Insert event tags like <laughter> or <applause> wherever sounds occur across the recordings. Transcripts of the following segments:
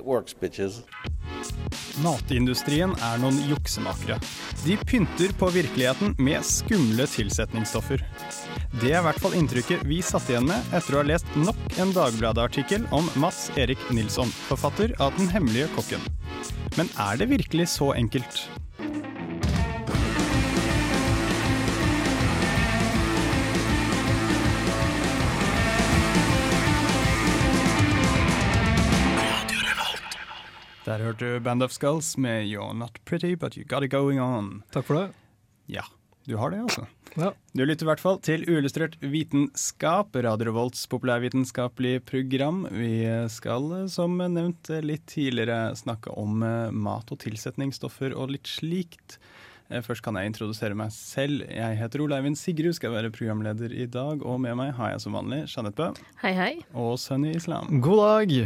works. Matindustrien er noen juksemakere. De pynter på virkeligheten med skumle tilsetningsstoffer. Det er i hvert fall inntrykket vi satt igjen med etter å ha lest nok en Dagbladet-artikkel om Mats Erik Nilsson, forfatter av Den hemmelige kokken. Men er det virkelig så enkelt? Der hørte du Band of Skulls med You're Not Pretty But You Got It Going On. Takk for det. Ja, du har det, altså. Ja. Du lytter i hvert fall til Uillustrert vitenskap, Radio Revolts populærvitenskapelige program. Vi skal, eh, som nevnt eh, litt tidligere, snakke om eh, mat og tilsetningsstoffer og litt slikt. Først kan jeg introdusere meg selv. Jeg heter Oleivind Sigrud, skal være programleder i dag. Og med meg har jeg som vanlig Jeanette Bø Hei, hei. og Sunny Islam. God dag.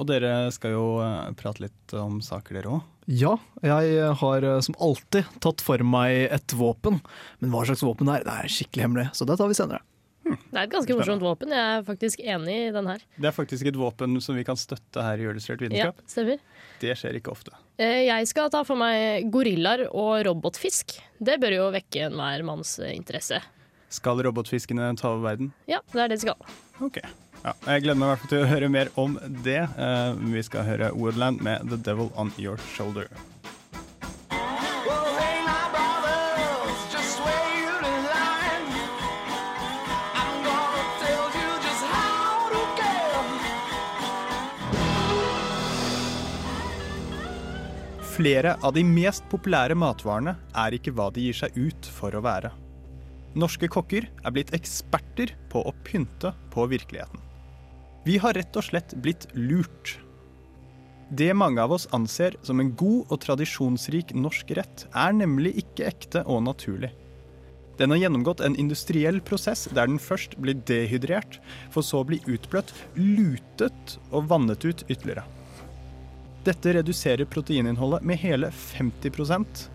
Og dere skal jo eh, prate litt om saker, dere òg. Ja, jeg har eh, som alltid tatt for meg et våpen. Men hva slags våpen det er, det er skikkelig hemmelig, så det tar vi senere. Det er et ganske morsomt våpen. Jeg er faktisk enig i den her. Det er faktisk et våpen som vi kan støtte her i Illustrert Ja, stemmer. Det skjer ikke ofte. Eh, Jeg skal ta for meg gorillaer og robotfisk. Det bør jo vekke enhver manns interesse. Skal robotfiskene ta over verden? Ja, det er det de skal. Ok. Ja, jeg gleder meg i hvert fall til å høre mer om det. Eh, vi skal høre Woodland med 'The Devil On Your Shoulder'. Flere av de mest populære matvarene er ikke hva de gir seg ut for å være. Norske kokker er blitt eksperter på å pynte på virkeligheten. Vi har rett og slett blitt lurt. Det mange av oss anser som en god og tradisjonsrik norsk rett, er nemlig ikke ekte og naturlig. Den har gjennomgått en industriell prosess der den først blir dehydrert, for så å bli utbløtt, lutet og vannet ut ytterligere. Dette reduserer proteininnholdet med hele 50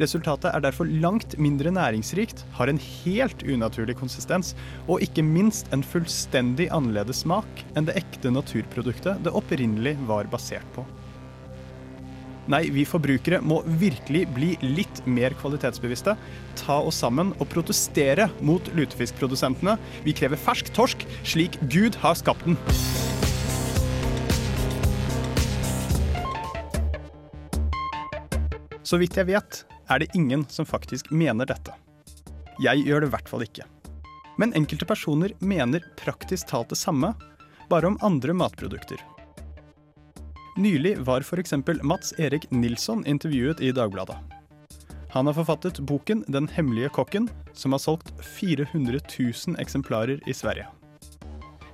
Resultatet er derfor langt mindre næringsrikt, har en helt unaturlig konsistens og ikke minst en fullstendig annerledes smak enn det ekte naturproduktet det opprinnelig var basert på. Nei, vi forbrukere må virkelig bli litt mer kvalitetsbevisste, ta oss sammen og protestere mot lutefiskprodusentene. Vi krever fersk torsk slik Gud har skapt den. Så vidt jeg vet, er det ingen som faktisk mener dette. Jeg gjør det i hvert fall ikke. Men enkelte personer mener praktisk talt det samme, bare om andre matprodukter. Nylig var f.eks. Mats Erik Nilsson intervjuet i Dagbladet. Han har forfattet boken 'Den hemmelige kokken', som har solgt 400 000 eksemplarer i Sverige.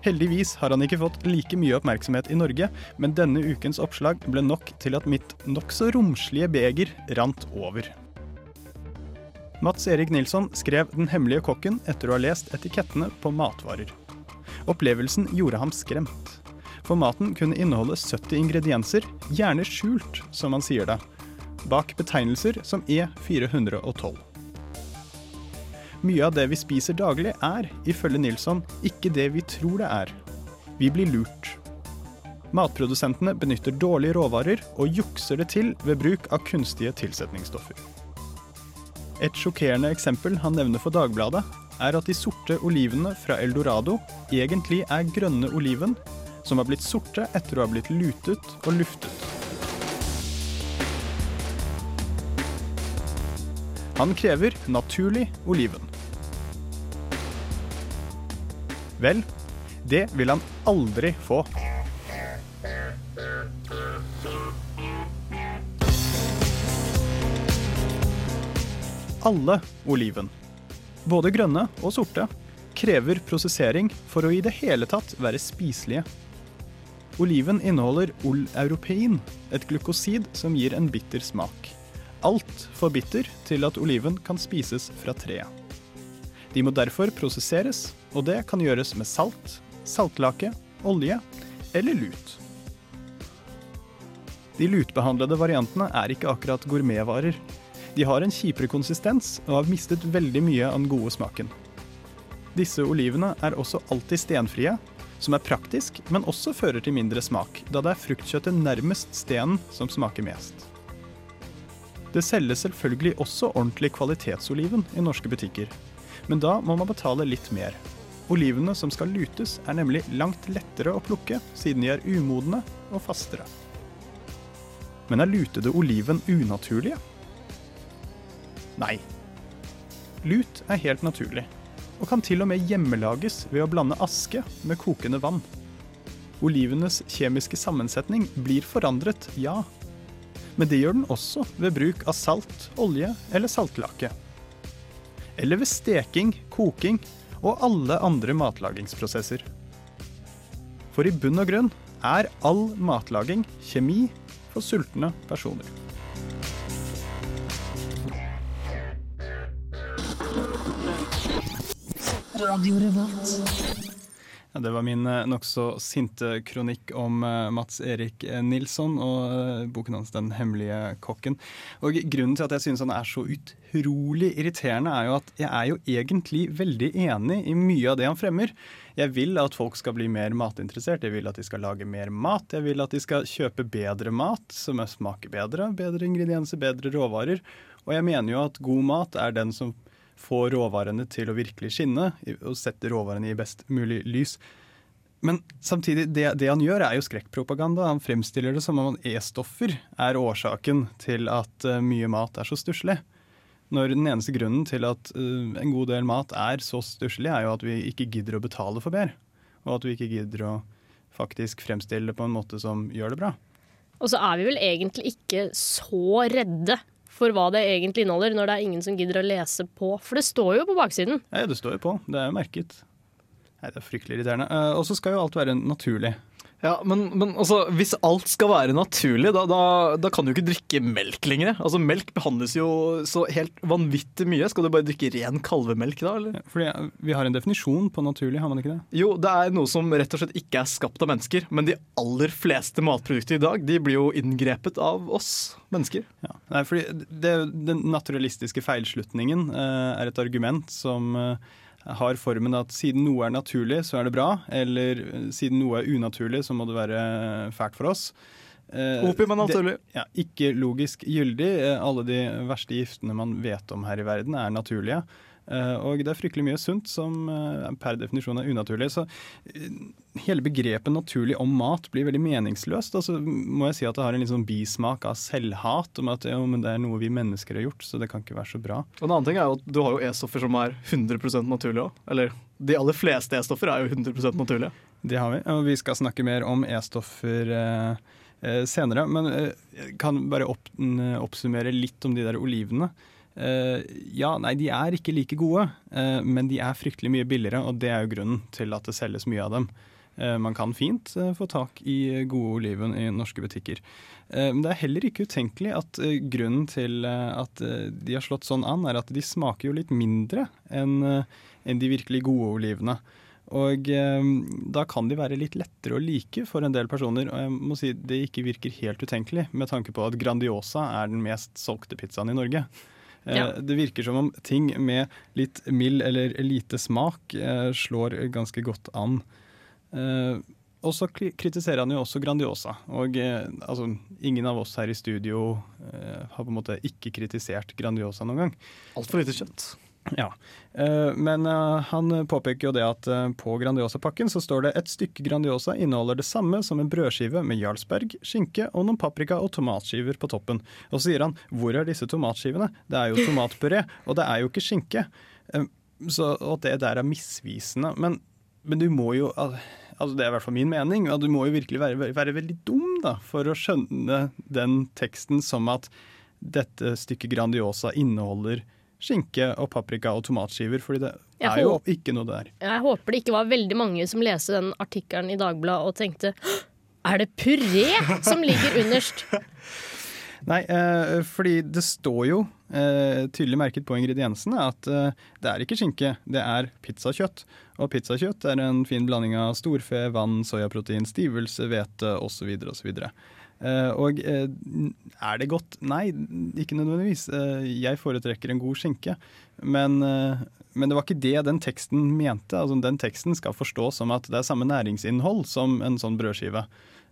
Heldigvis har han ikke fått like mye oppmerksomhet i Norge, men denne ukens oppslag ble nok til at mitt nokså romslige beger rant over. Mats Erik Nilsson skrev 'Den hemmelige kokken' etter å ha lest etikettene på matvarer. Opplevelsen gjorde ham skremt. For maten kunne inneholde 70 ingredienser, gjerne skjult, som han sier det, bak betegnelser som E E412. Mye av det vi spiser daglig er, ifølge Nilsson, ikke det vi tror det er. Vi blir lurt. Matprodusentene benytter dårlige råvarer og jukser det til ved bruk av kunstige tilsetningsstoffer. Et sjokkerende eksempel han nevner for Dagbladet, er at de sorte olivene fra Eldorado egentlig er grønne oliven, som har blitt sorte etter å ha blitt lutet og luftet. Han krever naturlig oliven. Vel, det vil han aldri få. Alle oliven, både grønne og sorte, krever prosessering for å i det hele tatt være spiselige. Oliven inneholder oleuropein, et glukosid som gir en bitter smak. Alt for bitter til at oliven kan spises fra treet. De må derfor prosesseres, og det kan gjøres med salt, saltlake, olje eller lut. De lutbehandlede variantene er ikke akkurat gourmetvarer. De har en kjipere konsistens og har mistet veldig mye av den gode smaken. Disse olivene er også alltid stenfrie, som er praktisk, men også fører til mindre smak, da det er fruktkjøttet nærmest stenen som smaker mest. Det selges selvfølgelig også ordentlig kvalitetsoliven i norske butikker, men da må man betale litt mer. Olivene som skal lutes, er nemlig langt lettere å plukke, siden de er umodne og fastere. Men er lutede oliven unaturlige? Nei. Lut er helt naturlig, og kan til og med hjemmelages ved å blande aske med kokende vann. Olivenes kjemiske sammensetning blir forandret, ja. Men det gjør den også ved bruk av salt, olje eller saltlake. Eller ved steking, koking og alle andre matlagingsprosesser. For i bunn og grunn er all matlaging kjemi for sultne personer. Ja, det var min eh, nokså sinte kronikk om eh, Mats Erik eh, Nilsson og boken hans 'Den hemmelige kokken'. Og Grunnen til at jeg synes han er så utrolig irriterende, er jo at jeg er jo egentlig veldig enig i mye av det han fremmer. Jeg vil at folk skal bli mer matinteressert, jeg vil at de skal lage mer mat. Jeg vil at de skal kjøpe bedre mat, som smaker bedre, bedre ingredienser, bedre råvarer. Og jeg mener jo at god mat er den som får råvarene til å virkelig skinne, og sette råvarene i best mulig lys. Men samtidig, det, det han gjør er jo skrekkpropaganda. Han fremstiller det som om E-stoffer er årsaken til at eh, mye mat er så stusslig. Når den eneste grunnen til at eh, en god del mat er så stusslig, er jo at vi ikke gidder å betale for mer. Og at vi ikke gidder å faktisk fremstille det på en måte som gjør det bra. Og så er vi vel egentlig ikke så redde for hva det egentlig inneholder, når det er ingen som gidder å lese på. For det står jo på baksiden. Ja, det står jo på. Det er jo merket. Nei, det er fryktelig irriterende. Eh, Og så skal jo alt være naturlig. Ja, men, men altså, hvis alt skal være naturlig, da, da, da kan du ikke drikke melk lenger. Altså, Melk behandles jo så helt vanvittig mye. Skal du bare drikke ren kalvemelk da? eller? Fordi vi har en definisjon på naturlig, har man ikke det? Jo, det er noe som rett og slett ikke er skapt av mennesker. Men de aller fleste matprodukter i dag de blir jo inngrepet av oss mennesker. Ja. Nei, fordi det, Den naturalistiske feilslutningen eh, er et argument som eh, har formen at siden noe er naturlig, så er det bra. Eller eh, siden noe er unaturlig, så må det være fælt for oss. Eh, Opium er naturlig. Det, ja, ikke logisk gyldig. Eh, alle de verste giftene man vet om her i verden, er naturlige. Eh, og det er fryktelig mye sunt som eh, per definisjon er unaturlig. Så eh, hele begrepet naturlig om mat blir veldig meningsløst. Og så må jeg si at det har en litt sånn bismak av selvhat, om at jo, det er noe vi mennesker har gjort, så det kan ikke være så bra. Og en annen ting er jo at Du har jo E-stoffer som er 100 naturlige òg. Eller de aller fleste E-stoffer er jo 100% naturlige. Det har vi, og vi skal snakke mer om E-stoffer eh, senere. Men jeg kan bare opp, oppsummere litt om de der olivene. Eh, ja, nei, de er ikke like gode, eh, men de er fryktelig mye billigere, og det er jo grunnen til at det selges mye av dem. Eh, man kan fint få tak i gode oliven i norske butikker. Men det er heller ikke utenkelig at grunnen til at de har slått sånn an, er at de smaker jo litt mindre enn de virkelig gode olivene. Og da kan de være litt lettere å like for en del personer. Og jeg må si det ikke virker helt utenkelig, med tanke på at Grandiosa er den mest solgte pizzaen i Norge. Eh, Ja. Det virker som om ting med litt mild eller lite smak eh, slår ganske godt an. Eh, og så kritiserer han jo også Grandiosa. Og eh, altså, ingen av oss her i studio eh, har på en måte ikke kritisert Grandiosa noen gang. Altfor lite kjøtt. Ja, eh, Men eh, han påpeker jo det at eh, på Grandiosa-pakken så står det et stykke Grandiosa inneholder det samme som en brødskive med Jarlsberg, skinke og noen paprika og tomatskiver på toppen. Og så sier han hvor er disse tomatskivene? Det er jo tomatpuré, og det er jo ikke skinke. Så at det der er misvisende. Men, men du må jo Altså Det er i hvert fall min mening. at Du må jo virkelig være, være veldig dum da, for å skjønne den teksten som at dette stykket Grandiosa inneholder skinke og paprika og tomatskiver, fordi det Jeg er jo håper- ikke noe der. Jeg håper det ikke var veldig mange som leste den artikkelen i Dagbladet og tenkte Er det puré som ligger underst? <laughs> Nei, eh, fordi det står jo eh, tydelig merket på ingrediensene at eh, det er ikke skinke, det er pizzakjøtt. Og pizzakjøtt er en fin blanding av storfe, vann, soyaprotein, stivelse, hvete osv. osv. Eh, og eh, er det godt? Nei, ikke nødvendigvis. Eh, jeg foretrekker en god skinke. Men, men det var ikke det den teksten mente. Altså, den teksten skal forstås som at det er samme næringsinnhold som en sånn brødskive.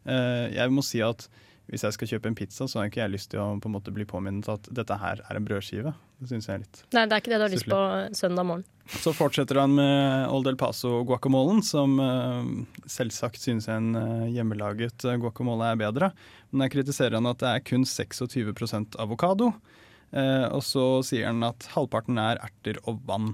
Jeg må si at hvis jeg skal kjøpe en pizza, så har ikke jeg lyst til å på en måte bli påminnet at dette her er en brødskive. Det syns jeg er litt Nei, det er ikke det du har lyst på søndag morgen. Så fortsetter han med Old El Paso guacamolen, som eh, selvsagt synes en eh, hjemmelaget eh, guacamole er bedre. Men der kritiserer han at det er kun 26% avokado. Og så sier han at halvparten er erter og vann.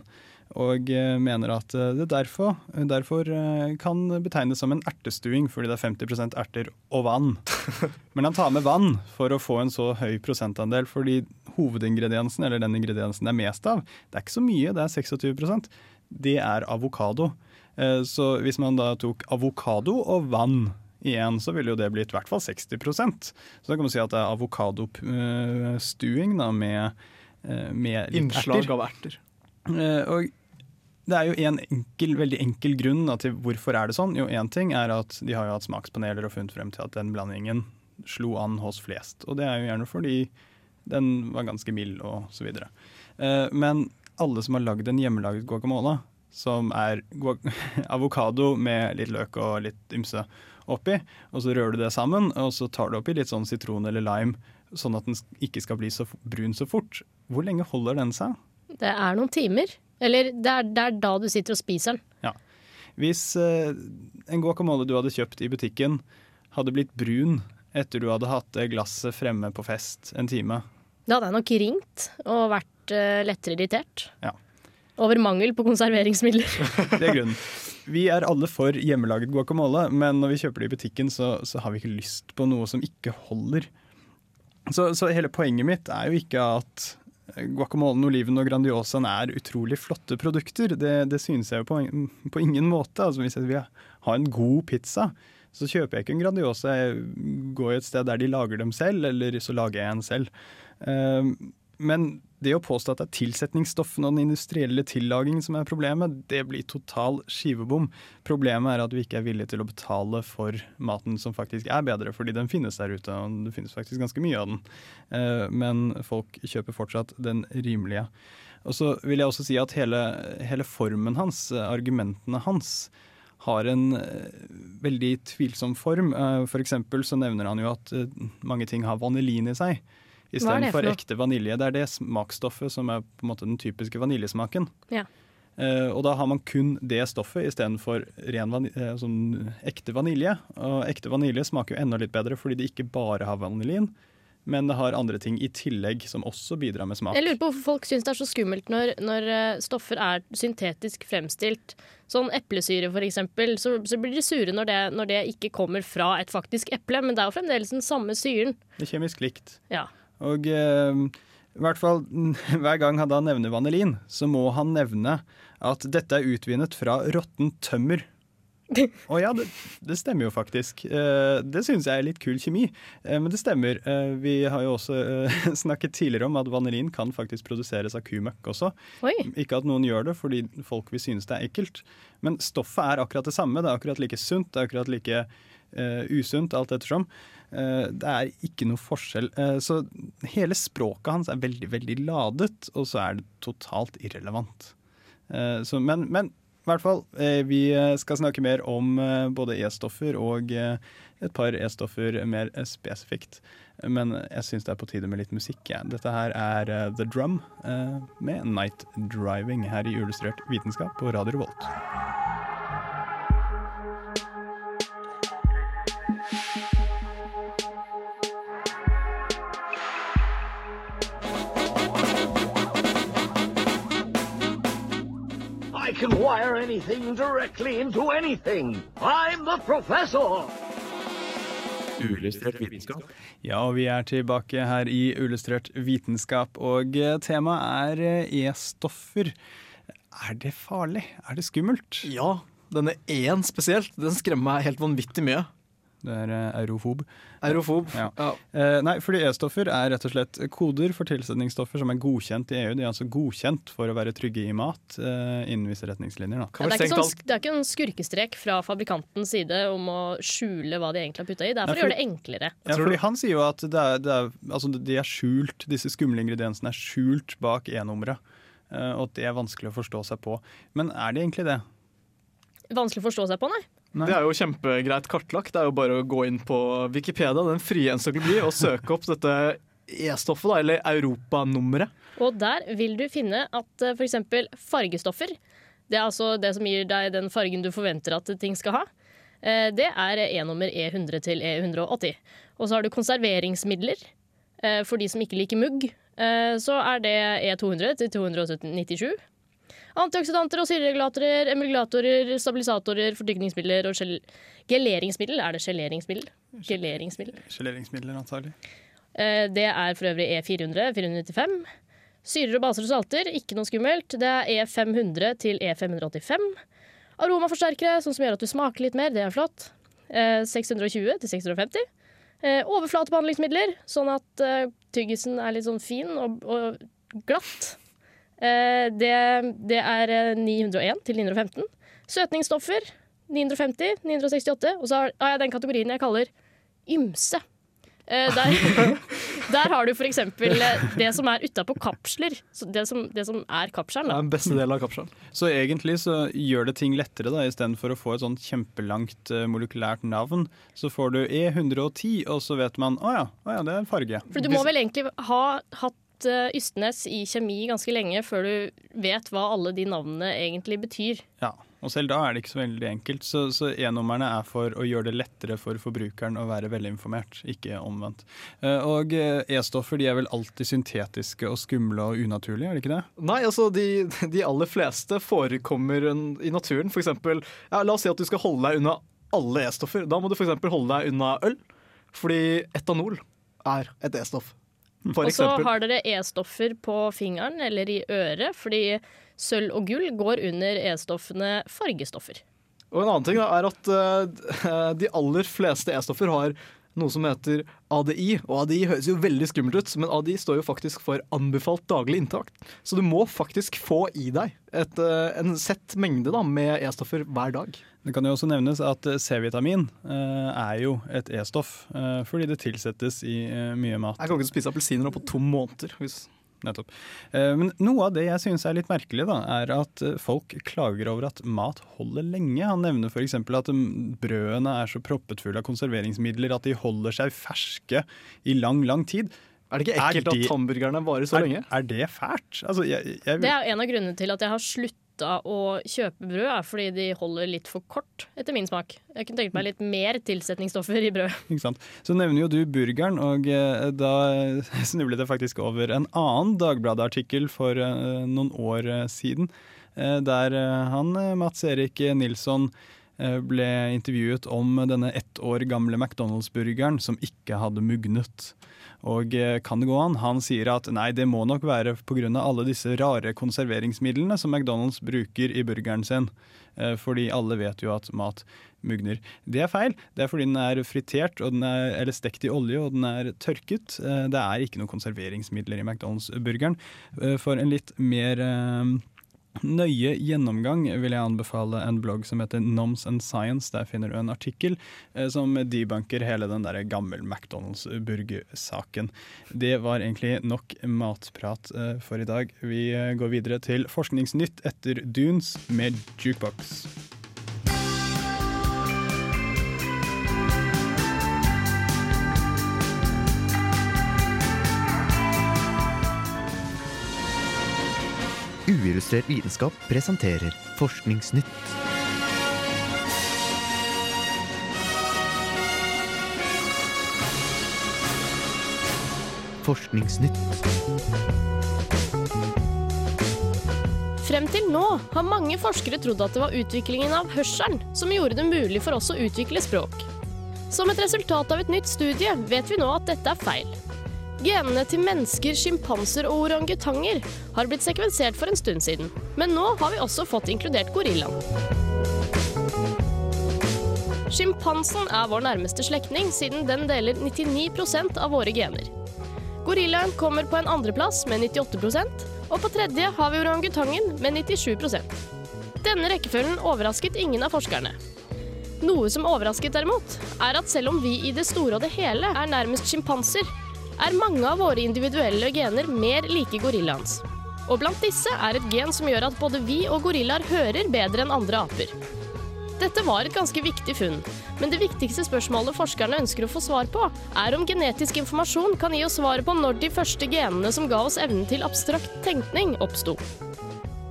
Og eh, mener at eh, det derfor, derfor eh, kan betegnes som en ertestuing, fordi det er 50% erter og vann. <laughs> Men han tar med vann for å få en så høy prosentandel, fordi hovedingrediensen, eller den ingrediensen det er mest av, det er ikke så mye, det er 26% det er avokado. Så hvis man da tok avokado og vann igjen, så ville jo det blitt i hvert fall 60% Så da kan man si at det er avokadostuing med, med Innslag erter. av erter. Og det er jo en enkel, veldig enkel grunn da, til hvorfor er det sånn. Jo, én ting er at de har jo hatt smakspaneler og funnet frem til at den blandingen slo an hos flest. Og det er jo gjerne fordi den var ganske mild og så videre. Eh, Men alle som har lagd en hjemmelaget guacamole, som er <laughs> avokado med litt løk og litt ymse oppi, og så rører du det sammen, og så tar du oppi litt sånn sitron eller lime, sånn at den ikke skal bli så brun så fort. Hvor lenge holder den seg? Det er noen timer. Eller det er, det er da du sitter og spiser den. Ja. Hvis eh, en guacamole du hadde kjøpt i butikken, hadde blitt brun etter du hadde hatt det glasset fremme på fest en time, Da hadde jeg nok ringt og vært eh, lettere irritert. Ja. Over mangel på konserveringsmidler. <laughs> det er grunnen. Vi er alle for hjemmelaget guacamole, men når vi kjøper det i butikken, så, så har vi ikke lyst på noe som ikke holder. Så, så hele poenget mitt er jo ikke at guacamolen, oliven og grandiosaen er utrolig flotte produkter. Det, det synes jeg jo på, på ingen måte. Altså, hvis jeg vil ha en god pizza, så kjøper jeg ikke en Grandiosa. Jeg går et sted der de lager dem selv, eller så lager jeg en selv. Eh, Men det å påstå at det er tilsetningsstoffene og den industrielle tillagingen som er problemet, det blir total skivebom. Problemet er at vi ikke er villige til å betale for maten som faktisk er bedre, fordi den finnes der ute, og det finnes faktisk ganske mye av den. Eh, Men folk kjøper fortsatt den rimelige. Og så vil jeg også si at hele, hele formen hans, argumentene hans, har en eh, veldig tvilsom form. Eh, For eksempel så nevner han jo at mange ting har vanilin i seg. Istedenfor ekte vanilje. Det er det smaksstoffet som er på en måte den typiske vaniljesmaken. Ja. Uh, og da har man kun det stoffet istedenfor ren vani eh, sånn ekte vanilje. Og ekte vanilje smaker jo enda litt bedre fordi det ikke bare har vanilin, men det har andre ting i tillegg som også bidrar med smak. Jeg lurer på hvorfor folk syns det er så skummelt når, når eh, stoffer er syntetisk fremstilt. Sånn eplesyre, eksempel. Så, så blir de sure når det, når det ikke kommer fra et faktisk eple, men det er jo fremdeles den samme syren. Det er kjemisk likt. Ja. Og eh, i hvert fall <laughs> hver gang han da nevner vanilin, så må han nevne at dette er utvinnet fra råttent tømmer. <laughs> Og ja, det, det stemmer jo faktisk. Eh, det syns jeg er litt kul kjemi, eh, men det stemmer. Eh, vi har jo også eh, <laughs> snakket tidligere om at vanilin kan faktisk produseres av kumøkk også. Oi. Ikke at noen gjør det fordi folk vil synes det er ekkelt, men stoffet er akkurat det samme. Det er akkurat like sunt, det er akkurat like eh, usunt, alt ettersom. Det er ikke noe forskjell. Eh, så hele språket hans er veldig, veldig ladet, og så er det totalt irrelevant. Eh, så, men, men i hvert fall, eh, vi eh, skal snakke mer om eh, både E-stoffer og eh, et par E-stoffer mer eh, spesifikt. Men jeg syns det er på tide med litt musikk. Ja. Dette her er eh, The Drum eh, med Night Driving her i Illustrert vitenskap på Radio Revolt. I can wire anything directly into anything. I'm the professor. Uillustrert vitenskap. Ja, og vi er tilbake her i Illustrert vitenskap, og eh, temaet er eh, E-stoffer. Er det farlig? Er det skummelt? Ja, denne én spesielt, den skremmer meg helt vanvittig mye. Det er eh, eurofob. Eurofob. Ja. Ja. Eh, nei, fordi E-stoffer er rett og slett koder for tilsetningsstoffer som er godkjent i EU. De er altså godkjent for å være trygge i mat eh, innen visse retningslinjer. Da. Ja, det, er ikke sånn, det er ikke en skurkestrek fra fabrikantens side om å skjule hva de egentlig har putta i. Det er for for å gjøre det enklere. Ja, fordi Han sier jo at det er, det er, altså de er skjult, disse skumle ingrediensene er skjult bak E-nummeret. eh, og at det er vanskelig å forstå seg på. Men er det egentlig det? Vanskelig å forstå seg på, nei. Nei. Det er jo kjempegreit kartlagt. Det er jo bare å gå inn på Wikipedia, den frie encyklopedi, og søke opp dette E-stoffet, da, eller europanummeret. Og der vil du finne at uh, f.eks. fargestoffer, det er altså det som gir deg den fargen du forventer at ting skal ha, eh, det er E-nummer E100 til E180. Og så har du konserveringsmidler. Eh, For de som ikke liker mugg, eh, så er det E200 til 297. Antioksidanter og syreregulatorer, emulgatorer, stabilisatorer, fordykningsmidler og gel geleringsmiddel. Er det geleringsmiddel? Geleringsmiddel. Geleringsmidler, antagelig. Eh, Det er for øvrig E400, 495. Syrer og baser og salter, ikke noe skummelt. Det er E500 til E585. Aromaforsterkere, sånn som gjør at du smaker litt mer, det er flott. Eh, 620 til 650. Eh, overflatebehandlingsmidler, sånn at eh, tyggisen er litt sånn fin og, og glatt. Eh, det, det er eh, 901 til 915. Søtningsstoffer 950, 968. Og så har har jeg den kategorien jeg kaller ymse. Eh, der, <laughs> der har du eh, det som er utapå kapsler. Det, som, det som er kapselen. Det Da. er den beste delen av kapselen. Så egentlig så gjør det ting lettere, da, istedenfor å få et sånn kjempelangt eh, molekylært navn. Så får du E110, og så vet man å ja, å ja, det er en farge. For du må vel egentlig ha hatt eh, Ystnes i kjemi ganske lenge før du vet hva alle de navnene egentlig betyr. Ja, og selv da er det ikke så veldig enkelt. Så, så E-numrene er for å gjøre det lettere for forbrukeren å være velinformert, ikke omvendt. Eh, Og eh, E-stoffer de er vel alltid syntetiske og skumle og unaturlige, er det ikke det? Nei, altså de, <laughs> de aller fleste forekommer i naturen. For eksempel, ja, la oss si at du skal holde deg unna alle E-stoffer. Da må du for eksempel holde deg unna øl, fordi etanol er et E-stoff. <laughs> Og så har dere E-stoffer på fingeren eller i øret, fordi sølv og gull går under E-stoffene fargestoffer. Og en annen ting da, er at uh, <laughs> de aller fleste E-stoffer har noe som heter ADI. Og ADI høres jo veldig skummelt ut, men ADI står jo faktisk for anbefalt daglig inntak. Så du må faktisk få i deg et, eh, en sett mengde da, med E-stoffer hver dag. Det kan jo også nevnes at C-vitamin eh, er jo et E-stoff, eh, fordi det tilsettes i eh, mye mat. Jeg kan ikke spise appelsiner nå på to måneder. Hvis Nettopp. Eh, Men noe av det jeg syns er litt merkelig, da, er at eh, folk klager over at mat holder lenge. Han nevner f.eks. at mm, brødene er så proppet fulle av konserveringsmidler at de holder seg ferske i lang, lang tid. Er det ikke ekkelt det- at hamburgerne varer så er, lenge? Er det fælt? Altså, jeg, jeg, Det er en av grunnene til at jeg har slutta å kjøpe brød, er fordi de holder litt for kort, etter min smak. Jeg kunne tenkt meg litt mer tilsetningsstoffer i brød. Ikke sant? Så nevner jo du burgeren, og eh, da <laughs> snublet jeg faktisk over en annen Dagbladet-artikkel for eh, noen år eh, siden, der han Mats Erik Nilsson ble intervjuet om denne ett år gamle McDonald's-burgeren som ikke hadde mugnet. Og eh, kan det gå an? Han sier at nei, det må nok være pga. alle disse rare konserveringsmidlene som McDonald's bruker i burgeren sin. Eh, Fordi alle vet jo at mat mugner. Det er feil. Det er fordi den er fritert den er, eller stekt i olje og den er tørket. Eh, Det er ikke noen konserveringsmidler i McDonald's-burgeren. Eh, For en litt mer eh, nøye gjennomgang vil jeg anbefale en blogg som heter Noms and Science. Der finner du en artikkel eh, som debunker hele den der gammel McDonald's-burgersaken. Det var egentlig nok matprat eh, for i dag. Vi eh, går videre til Forskningsnytt etter Dunes med Jukebox. Uillustrert vitenskap presenterer Forskningsnytt. Forskningsnytt. Frem til nå har mange forskere trodd at det var utviklingen av hørselen som gjorde det mulig for oss å utvikle språk. Som et resultat av et nytt studie vet vi nå at dette er feil. Genene til mennesker, sjimpanser og orangutanger har blitt sekvensert for en stund siden, men nå har vi også fått inkludert gorillaen. Sjimpansen er vår nærmeste slektning, siden den deler 99% av våre gener. Gorillaen kommer på en andreplass med 98% og på tredje har vi orangutangen med 97 Denne rekkefølgen overrasket ingen av forskerne. Noe som overrasket derimot, er at selv om vi i det store og det hele er nærmest sjimpanser, er mange av våre individuelle gener mer like gorillaens. Og blant disse er et gen som gjør at både vi og gorillaer hører bedre enn andre aper. Dette var et ganske viktig funn, men det viktigste spørsmålet forskerne ønsker å få svar på, er om genetisk informasjon kan gi oss svaret på når de første genene som ga oss evnen til abstrakt tenkning, oppsto.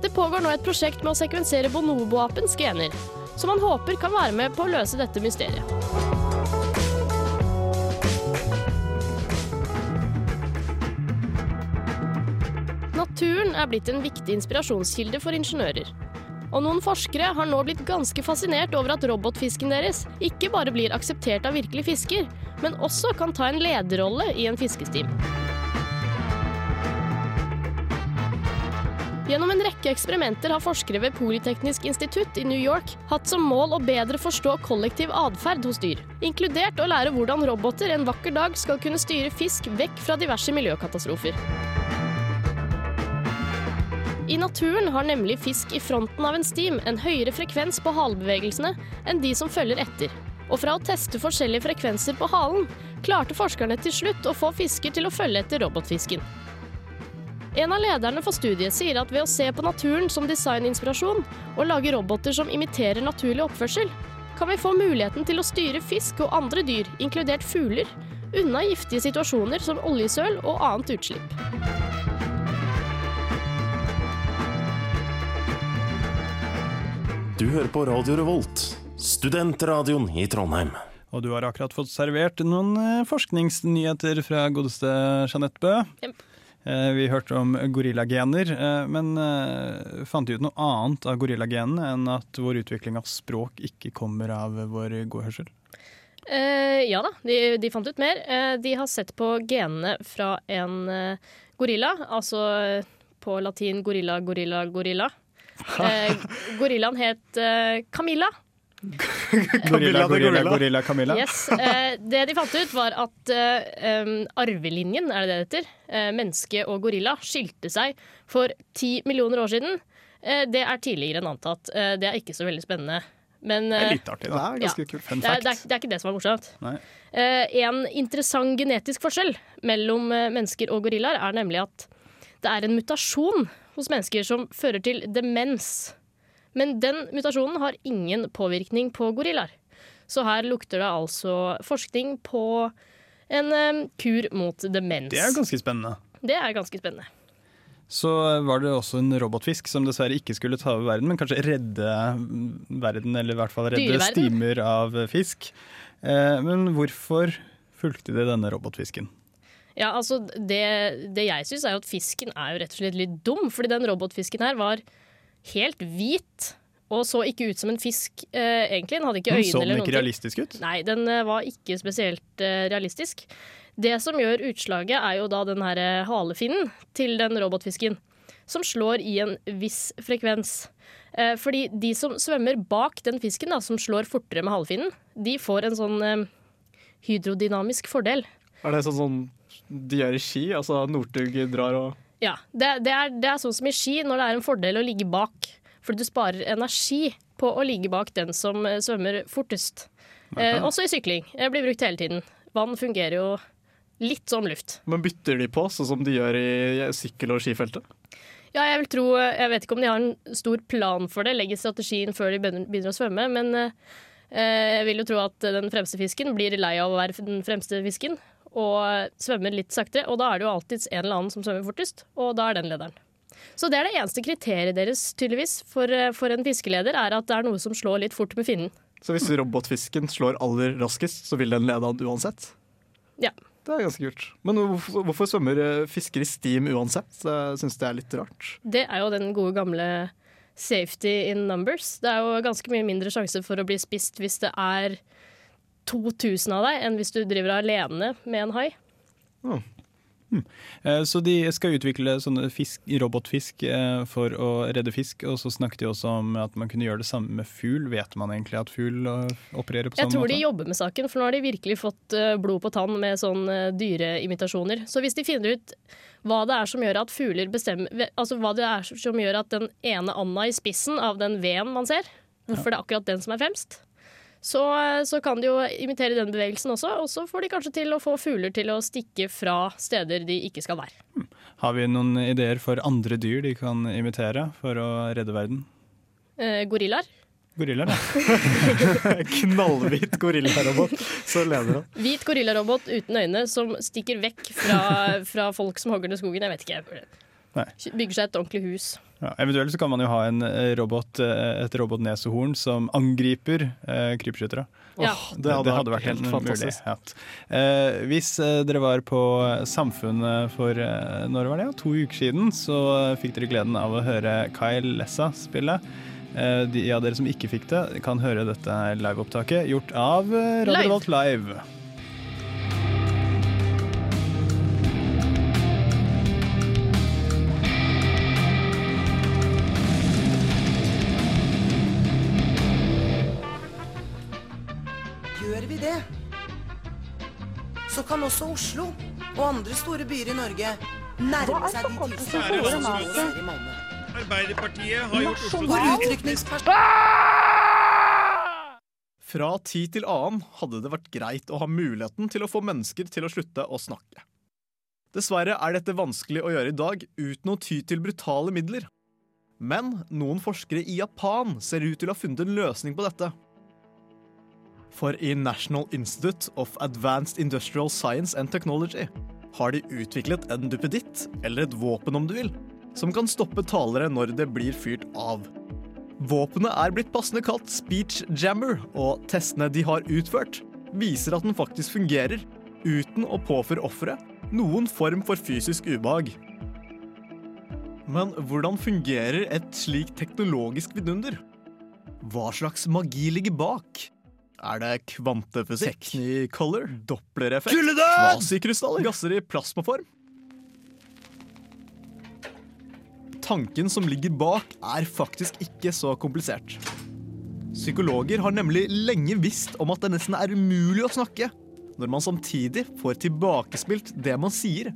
Det pågår nå et prosjekt med å sekvensere bonoboapens gener, som man håper kan være med på å løse dette mysteriet. Naturen er blitt en viktig inspirasjonskilde for ingeniører. Og noen forskere har nå blitt ganske fascinert over at robotfisken deres ikke bare blir akseptert av virkelige fisker, men også kan ta en lederrolle i en fiskestim. Gjennom en rekke eksperimenter har forskere ved Politeknisk institutt i New York hatt som mål å bedre forstå kollektiv atferd hos dyr, inkludert å lære hvordan roboter en vakker dag skal kunne styre fisk vekk fra diverse miljøkatastrofer. I naturen har nemlig fisk i fronten av en stim en høyere frekvens på halebevegelsene enn de som følger etter. Og fra å teste forskjellige frekvenser på halen, klarte forskerne til slutt å få fisker til å følge etter robotfisken. En av lederne for studiet sier at ved å se på naturen som designinspirasjon og lage roboter som imiterer naturlig oppførsel, kan vi få muligheten til å styre fisk og andre dyr, inkludert fugler, unna giftige situasjoner som oljesøl og annet utslipp. Du hører på Radio Revolt, studentradioen i Trondheim. Og du har akkurat fått servert noen eh, forskningsnyheter fra godeste Jeanette Bø. Jep. Eh, Vi hørte om gorillagener, eh, men fant de ut noe annet av gorillagenene enn at vår utvikling av språk ikke kommer av vår gode hørsel? Eh, ja da, de, de fant ut mer. Eh, de har sett på genene fra en gorilla, altså på latin gorilla, gorilla, gorilla. Eh, gorillaen het eh, Camilla. <laughs> Gorilla, gorilla, gorilla, Camilla. Yes. Eh, det de fant ut, var at eh, arvelinjen, er det det heter, eh, menneske og gorilla, skilte seg for ti millioner år siden. Eh, det er tidligere enn antatt. Eh, det er ikke så veldig spennende. Men, Det er eh, litt artig, da. Det er ganske kult. Fun det, er, det, er, det er ikke det som er morsomt. Eh, en interessant genetisk forskjell mellom eh, mennesker og gorillaer er nemlig at det er en mutasjon hos mennesker som fører til demens. Men den mutasjonen har ingen påvirkning på gorillaer. Så her lukter det altså forskning på en eh, kur mot demens. Det er ganske spennende. Det er ganske spennende. Så var det også en robotfisk som dessverre ikke skulle ta over verden, men kanskje redde mm, verden, eller i hvert fall redde Dyreverden. stimer av fisk. Eh, men hvorfor fulgte de denne robotfisken? Ja, altså Det, det jeg syns, er jo at fisken er jo rett og slett litt dum. Fordi den robotfisken her var helt hvit og så ikke ut som en fisk eh, egentlig. Den hadde ikke øyne så den eller ikke realistisk ut? Nei, den eh, var ikke spesielt eh, realistisk. Det som gjør utslaget, er jo da den her eh, halefinnen til den robotfisken. Som slår i en viss frekvens. Eh, fordi de som svømmer bak den fisken, da, som slår fortere med halefinnen, de får en sånn eh, hydrodynamisk fordel. Er det sånn som de gjør i ski? Altså Northug drar og Ja, det, det, er, det er sånn som i ski, når det er en fordel å ligge bak. Fordi du sparer energi på å ligge bak den som eh, svømmer fortest. Eh, også i sykling. Det blir brukt hele tiden. Vann fungerer jo litt som luft. Men bytter de på, sånn som de gjør i sykkel- og skifeltet? Ja, jeg vil tro Jeg vet ikke om de har en stor plan for det, legger strategien før de begynner å svømme, men eh, jeg vil jo tro at den fremste fisken blir lei av å være den fremste fisken og svømmer litt saktere, og da er det jo alltids en eller annen som svømmer fortest, og da er den lederen. Så det er det eneste kriteriet deres, tydeligvis, for, eh, for en fiskeleder, er at det er noe som slår litt fort med finnen. Så hvis robotfisken slår aller raskest, så vil den lede han uansett? Ja. Det er ganske kult. Men hvorfor, hvorfor svømmer eh, fisker i steam uansett? Jeg syns det er litt rart. Det er jo den gode gamle safety in numbers. Det er jo ganske mye mindre sjanse for å bli spist hvis det er 2000 av deg, enn hvis du driver alene med en hai. Eh, Så de skal utvikle sånne fisk, robotfisk eh, for å redde fisk, og så snakket de også om at man kunne gjøre det samme med fugl. Vet man egentlig at fugl eh, opererer på samme måte? Jeg tror måte? de jobber med saken, for nå har de virkelig fått blod på tann med sånne dyreimitasjoner. Så hvis de finner ut hva det er som gjør at fugler bestemmer Altså hva det er som gjør at den ene anda i spissen av den veden man ser, hvorfor det er akkurat den som er fremst, så, eh, så kan de jo imitere den bevegelsen også, og så får de kanskje til å få fugler til å stikke fra steder de ikke skal være. Har vi noen ideer for andre dyr de kan imitere for å redde verden? Eh, gorillaer. Gorillaer, da. <laughs> Knallhvit gorillarobot, så leder han. Hvit gorillarobot uten øyne som stikker vekk fra, fra folk som hogger ned skogen. Jeg vet ikke. Nei. Bygger seg et ordentlig hus. Ja, eventuelt så kan man jo ha en eh, robot, eh, et robotnesehorn som angriper eh, krypskyttere. Ja. Det, det hadde vært helt fantastisk. mulighet. Eh, hvis eh, dere var på Samfunnet for eh, når var det? Ja, to uker siden, så fikk dere gleden av å høre Kyle Lessa spille. Eh, de av dere som ikke fikk det, kan høre dette liveopptaket gjort av eh, Radio Live. Revolt Live. Også Oslo og andre store byer i Norge nærme seg de tilstandene store Malmö. Arbeiderpartiet har gjort Oslo Hvor utrykningspers... Fra tid til annen hadde det vært greit å ha muligheten til å få mennesker til å slutte å snakke. Dessverre er dette vanskelig å gjøre i dag uten å ty til brutale midler. Men noen forskere i Japan ser ut til å ha funnet en løsning på dette. For i National Institute of Advanced Industrial Science and Technology har de utviklet en duppeditt, eller et våpen om du vil, som kan stoppe talere når det blir fyrt av. Våpenet er blitt passende kalt speech jammer, og testene de har utført, viser at den faktisk fungerer, uten å påføre offeret noen form for fysisk ubehag. Men hvordan fungerer et slikt teknologisk vidunder? Hva slags magi ligger bak? Er det kvantefysikk? Technicolor? Dopplereffekt? Kvasikrystaller? Gasser i plasmaform? Tanken som ligger bak, er faktisk ikke så komplisert. Psykologer har nemlig lenge visst om at det nesten er umulig å snakke når man samtidig får tilbakespilt det man sier,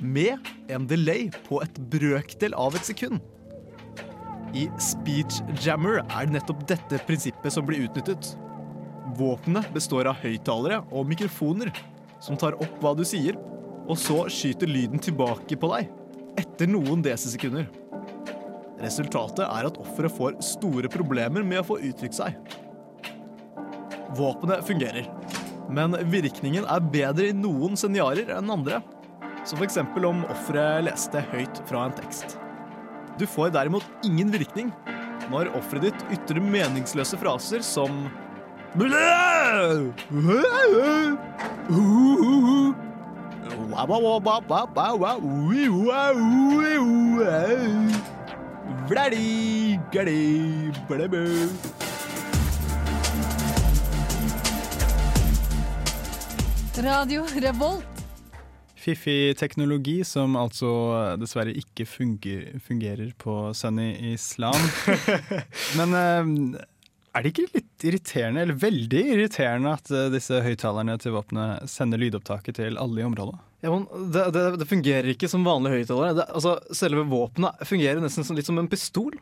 med en delay på et brøkdel av et sekund. I Speech Jammer er det nettopp dette prinsippet som blir utnyttet. Våpenet består av høyttalere og mikrofoner som tar opp hva du sier, og så skyter lyden tilbake på deg etter noen desisekunder. Resultatet er at offeret får store problemer med å få uttrykt seg. Våpenet fungerer, men virkningen er bedre i noen scenarioer enn andre. Som f.eks. om offeret leste høyt fra en tekst. Du får derimot ingen virkning når offeret ditt ytrer meningsløse fraser som Radio Revolt. Fiffig teknologi som altså dessverre ikke funger, fungerer på Sunny Islam. <laughs> Men eh, er det ikke litt irriterende, eller veldig irriterende, at eh, disse høyttalerne til våpenet sender lydopptaket til alle i området? Ja, men det, det, det fungerer ikke som vanlige høyttalere. Altså, selve våpenet fungerer nesten som, litt som en pistol.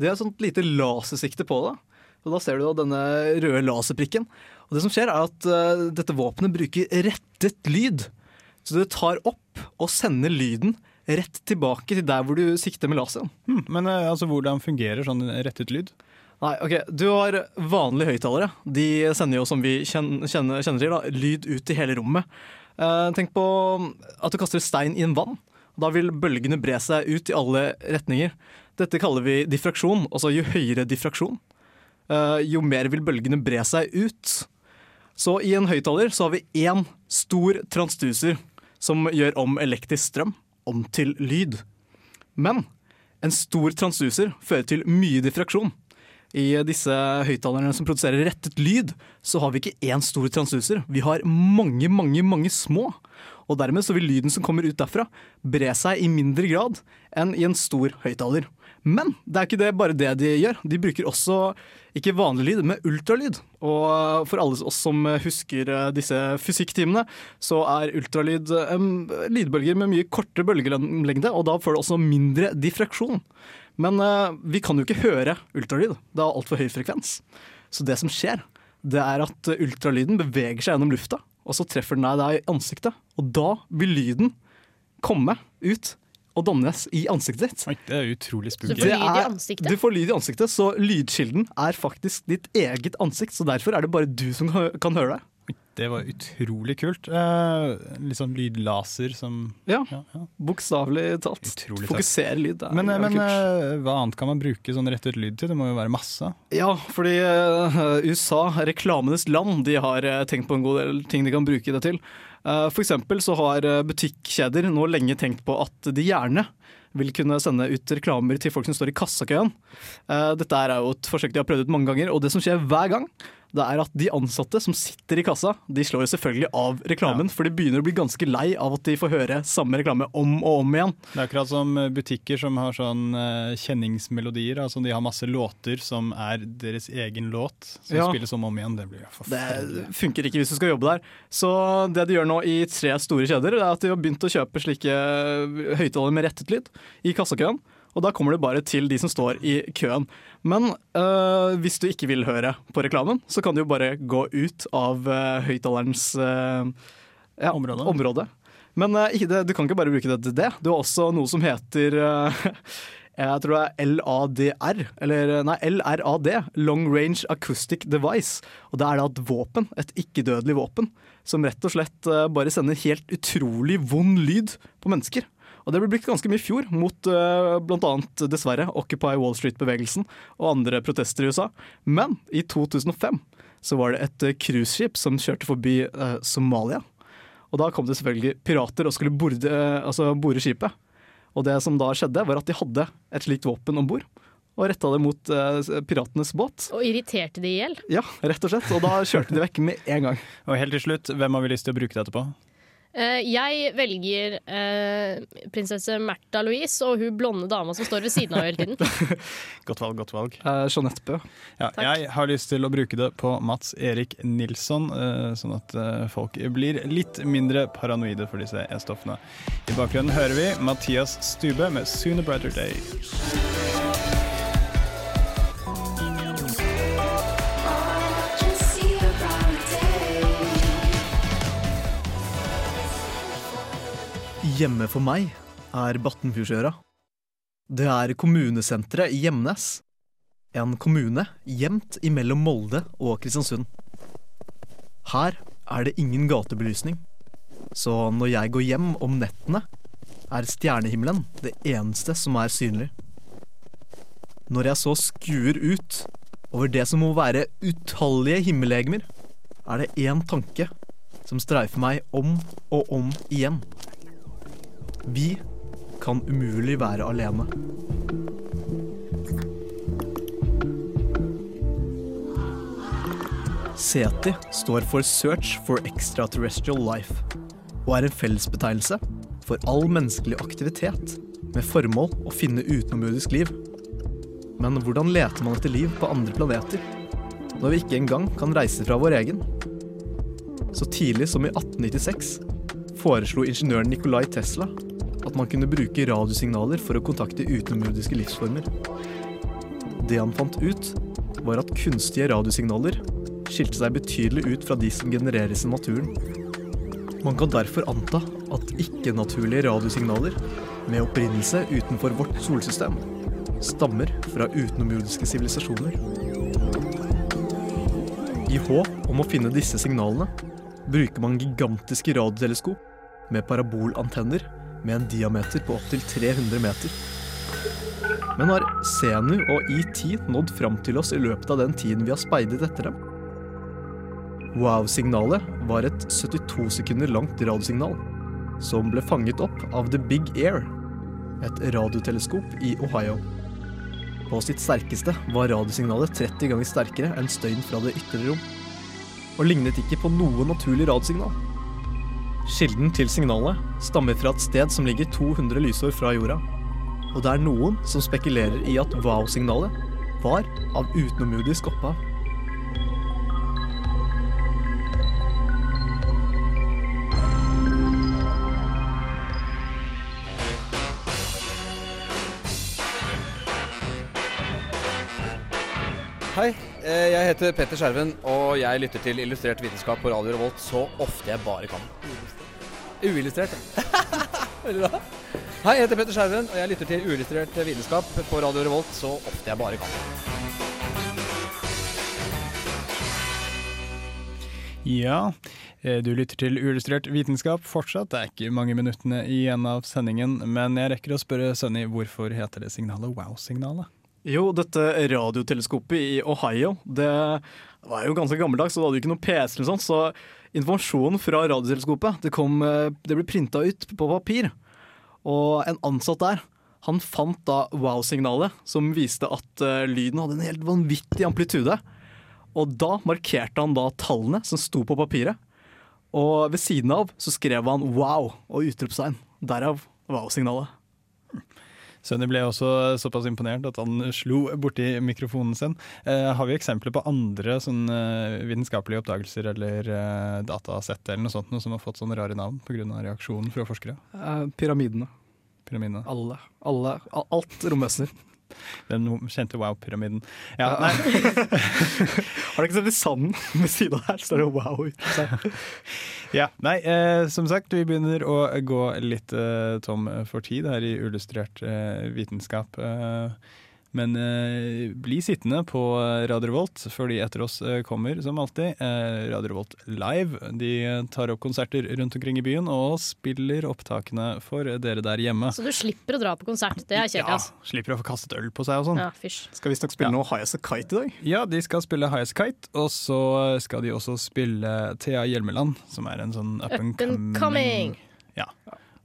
Det er et sånt lite lasersikte på det. Og Da ser du da denne røde laserprikken. Og det som skjer er at uh, dette våpenet bruker rettet lyd. Så det tar opp og sender lyden rett tilbake til der hvor du sikter med laseren. Hmm, men uh, altså, hvordan fungerer sånn rettet lyd? Nei, ok, Du har vanlige høyttalere. De sender jo, som vi kjenner, kjenner, til, da, lyd ut i hele rommet. Eh, tenk på at du kaster stein i en vann. Da vil bølgene bre seg ut i alle retninger. Dette kaller vi diffraksjon. Altså jo høyere diffraksjon, eh, jo mer vil bølgene bre seg ut. Så i en høyttaler så har vi én stor transduser som gjør om elektrisk strøm om til lyd. Men en stor transduser fører til mye diffraksjon. I disse høyttalerne som produserer rettet lyd, så har vi ikke én stor transduser. Vi har mange, mange, mange små. Og dermed så vil lyden som kommer ut derfra, bre seg i mindre grad enn i en stor høyttaler. Men det er ikke det, bare det de gjør. De bruker også ikke vanlig lyd, men ultralyd. Og for alle oss som husker eh, disse fysikktimene, så er ultralyd um, lydbølger med mye kortere bølgelengde, og da får du også mindre diffraksjon. Men uh, vi kan jo ikke høre ultralyd. Det har altfor høy frekvens. Så det som skjer, det er at ultralyden beveger seg gjennom lufta, og så treffer den deg i ansiktet. Og da vil lyden komme ut og dannes i ansiktet ditt. Oi, det er utrolig spooky. Du får lyd i ansiktet? Du får lyd i ansiktet, så lydkilden er faktisk ditt eget ansikt. Så derfor er det bare du som kan, kan høre det. Det var utrolig kult. Eh, litt sånn lydlaser som Ja, bokstavelig talt. Utrolig Fokusere lyd. det er Men, eh, men eh, hva annet kan man bruke sånn rettet lyd til? Det må jo være masse. Ja, fordi eh, USA, reklamenes land, de har eh, tenkt på en god del ting de kan bruke det til. Eh, for eksempel så har butikkjeder nå lenge tenkt på at de gjerne vil kunne sende ut reklamer til folk som står i kassakøen. Eh, dette er jo et forsøk de har prøvd ut mange ganger, og det som skjer hver gang, det er at de ansatte som sitter i kassa, de slår jo selvfølgelig av reklamen, for de begynner å bli ganske lei av at de får høre samme reklame om og om igjen. Det er akkurat som eh, butikker som har sånn eh, kjenningsmelodier. Altså de har masse låter som er deres egen låt, som Ja. spilles om og om igjen. Det blir forferdelig. Det funker ikke hvis du skal jobbe der. Så det de gjør nå i tre store kjeder, er at de har begynt å kjøpe slike høyttalere med rettet lyd i kassakøen. Og da kommer det bare til de som står i køen. Men øh, hvis du ikke vil høre på reklamen, så kan du jo bare gå ut av uh, høyttalerens øh, ja, område. Men øh, ikke det, du kan ikke bare bruke det til det. Du har også noe som heter øh, <laughs> jeg tror det er LADR, eller nei, LRAD, Long Range Acoustic Device. Og det er da et våpen, et ikke-dødelig våpen, som rett og slett bare sender helt utrolig vond lyd på mennesker. Og det ble brukt ganske mye i fjor mot uh, bl.a. dessverre Occupy Wall Street-bevegelsen og andre protester i USA. Men i 2005 så var det et eh, cruiseskip som kjørte forbi uh, Somalia. Og da kom det selvfølgelig pirater og skulle borde, uh, altså bore skipet. Og det som da skjedde, var at de hadde et slikt våpen om bord. Og retta det mot eh, piratenes båt. Og irriterte de i hjel? Ja, rett og slett. Og da kjørte de vekk med en gang. Og helt til slutt, hvem har vi lyst til å bruke dette på? Eh, jeg velger eh, prinsesse Märtha Louise og hun blonde dama som står ved siden av hele tiden. <laughs> Godt valg, godt valg. Uh, Jeanette Bø. Ja, jeg har lyst til å bruke det på Mats Erik Nilsson, eh, sånn at eh, folk blir litt mindre paranoide for disse E-stoffene. I bakgrunnen hører vi Mathias Stube med 'Sooner Brighter Day'. Hjemme for meg er Battenfjordsøra. Det er kommunesenteret i Gjemnes. En kommune gjemt imellom Molde og Kristiansund. Her er det ingen gatebelysning, så når jeg går hjem om nettene, er stjernehimmelen det eneste som er synlig. Når jeg så skuer ut over det som må være utallige himmellegemer, er det én tanke som streifer meg om og om igjen. Vi kan umulig være alene. SETI står for Search for Extraterrestrial Life og er en fellesbetegnelse for all menneskelig aktivitet med formål å finne utenomjordisk liv. Men hvordan leter man etter liv på andre planeter når vi ikke engang kan reise fra vår egen? Så tidlig som i 1896 foreslo ingeniøren Nikolai Tesla at man kunne bruke radiosignaler for å kontakte utenomjordiske livsformer. Det han fant ut, var at kunstige radiosignaler skilte seg betydelig ut fra de som genereres i naturen. Man kan derfor anta at ikke-naturlige radiosignaler med opprinnelse utenfor vårt solsystem stammer fra utenomjordiske sivilisasjoner. I håp om å finne disse signalene bruker man gigantiske radioteleskop med parabolantenner med en diameter på opptil 300 meter. Men har Senu og ET nådd fram til oss i løpet av den tiden vi har speidet etter dem? Wow-signalet var et 72 sekunder langt radiosignal som ble fanget opp av The Big Air, et radioteleskop i Ohio. På sitt sterkeste var radiosignalet 30 ganger sterkere enn støyen fra det ytre rom. Og lignet ikke på noe naturlig radiosignal. Kilden til signalet stammer fra et sted som ligger 200 lysår fra jorda. Og det er noen som spekulerer i at wow-signalet var av utenomjordisk opphav. Jeg heter Petter Skjerven, og jeg lytter til Illustrert vitenskap på Radio Revolt så ofte jeg bare kan. Uillustrert. Veldig bra. Hei, jeg heter Petter Skjerven, og jeg lytter til Uillustrert vitenskap på Radio Revolt så ofte jeg bare kan. Ja, eh, du lytter til Uillustrert vitenskap fortsatt. Det er ikke mange minuttene igjen av sendingen, men jeg rekker å spørre Sønni hvorfor heter det signalet wow-signalet? Jo, dette radioteleskopet i Ohio, det var jo ganske gammeldags, så det hadde jo ikke noe PC eller sånt, så informasjonen fra radioteleskopet, det, kom, eh, det ble printa ut på papir. Og en ansatt der, han fant da wow-signalet, som viste at uh, lyden hadde en helt vanvittig amplitude. Og da markerte han da tallene som sto på papiret. Og ved siden av så skrev han wow og utropstegn. Derav wow-signalet. Sunny ble også såpass imponert at han slo borti mikrofonen sin. Eh, har vi eksempler på andre sånn, eh, vitenskapelige oppdagelser eller eh, datasett eller noe sånt noe som har fått sånne rare navn pga. reaksjonen fra forskere? Eh, pyramidene. Pyramidene. Alle. Alle. Alt romvesener. Den kjente wow-pyramiden. Ja, nei. <laughs> Har du ikke sett i sanden ved siden av her, står det wow. <laughs> Ja, nei, eh, som sagt, vi begynner å gå litt eh, tom for tid her i Illustrert eh, vitenskap. Eh, men eh, bli sittende på Radio Revolt, fordi etter oss eh, kommer, som alltid, eh, Radio Revolt Live. De tar opp konserter rundt omkring i byen og spiller opptakene for dere der hjemme. Så du slipper å dra på konsert. Det er kjedelig, Ja, altså. slipper å få kastet øl på seg og sånn. Ja, fysj. Skal visstnok spille noe High As A Kite i dag. Ja, de skal spille High As Kite, og så skal de også spille Thea Hjelmeland, som er en sånn up and Up and coming. Ja.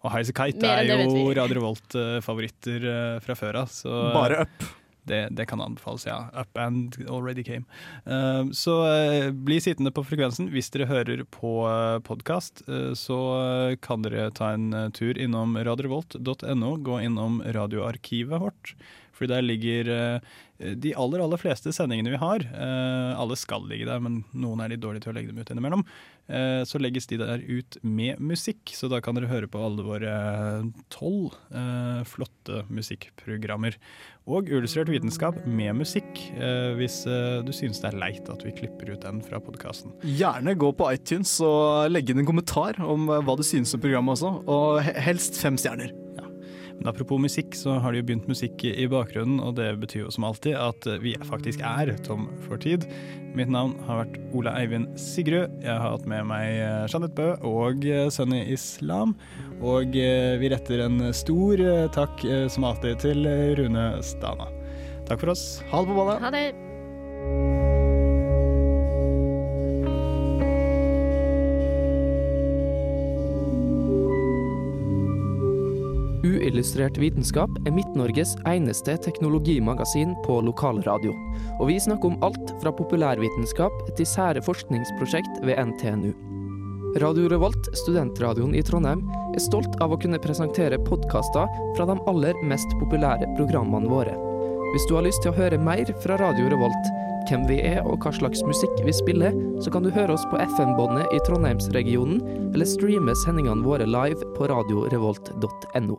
Og High Kite Mer er jo. Radio Revolt-favoritter eh, fra før av. Bare up. Det, det kan anbefales, ja. Up and already came. Uh, så uh, bli sittende på frekvensen. Hvis dere hører på uh, podkast, så eh, kan dere ta en tur innom radiorevolt.no. Gå innom radioarkivet vårt. For der ligger eh, de aller aller fleste sendingene vi har. Eh, alle skal ligge der, men noen er litt dårlige til å legge dem ut innimellom. Eh, så legges de der ut med musikk, så da kan dere høre på alle våre tolv flotte musikkprogrammer. Og Illustrert vitenskap med musikk, hvis du synes det er leit at vi klipper ut den fra podkasten. Gjerne gå på iTunes og legge inn en kommentar om hva du synes om programmet også, og helst fem stjerner. Men apropos musikk, så har det jo begynt musikk i bakgrunnen, og det betyr jo som alltid at vi faktisk er tom for tid. Mitt navn har vært Ola Eivind Sigrud. Jeg har hatt med meg eh, Jeanette Bø og eh, Sunny Islam. Og eh, vi retter en stor takk som alltid til Rune Stana. Takk for oss. Ha det på ballet. Ha det. Uillustrert vitenskap er Midt-Norges eneste teknologimagasin på lokalradio. Og vi snakker om alt fra populærvitenskap til sære forskningsprosjekt ved NTNU. Radio Revolt, studentradioen i Trondheim, er stolt av å kunne presentere podkaster fra de aller mest populære programmene våre. Hvis du har lyst til å høre mer fra Radio Revolt, hvem vi er og hva slags musikk vi spiller, så kan du høre oss på FM-båndet i Trondheimsregionen, eller streame sendingene våre live på radiorevolt.no.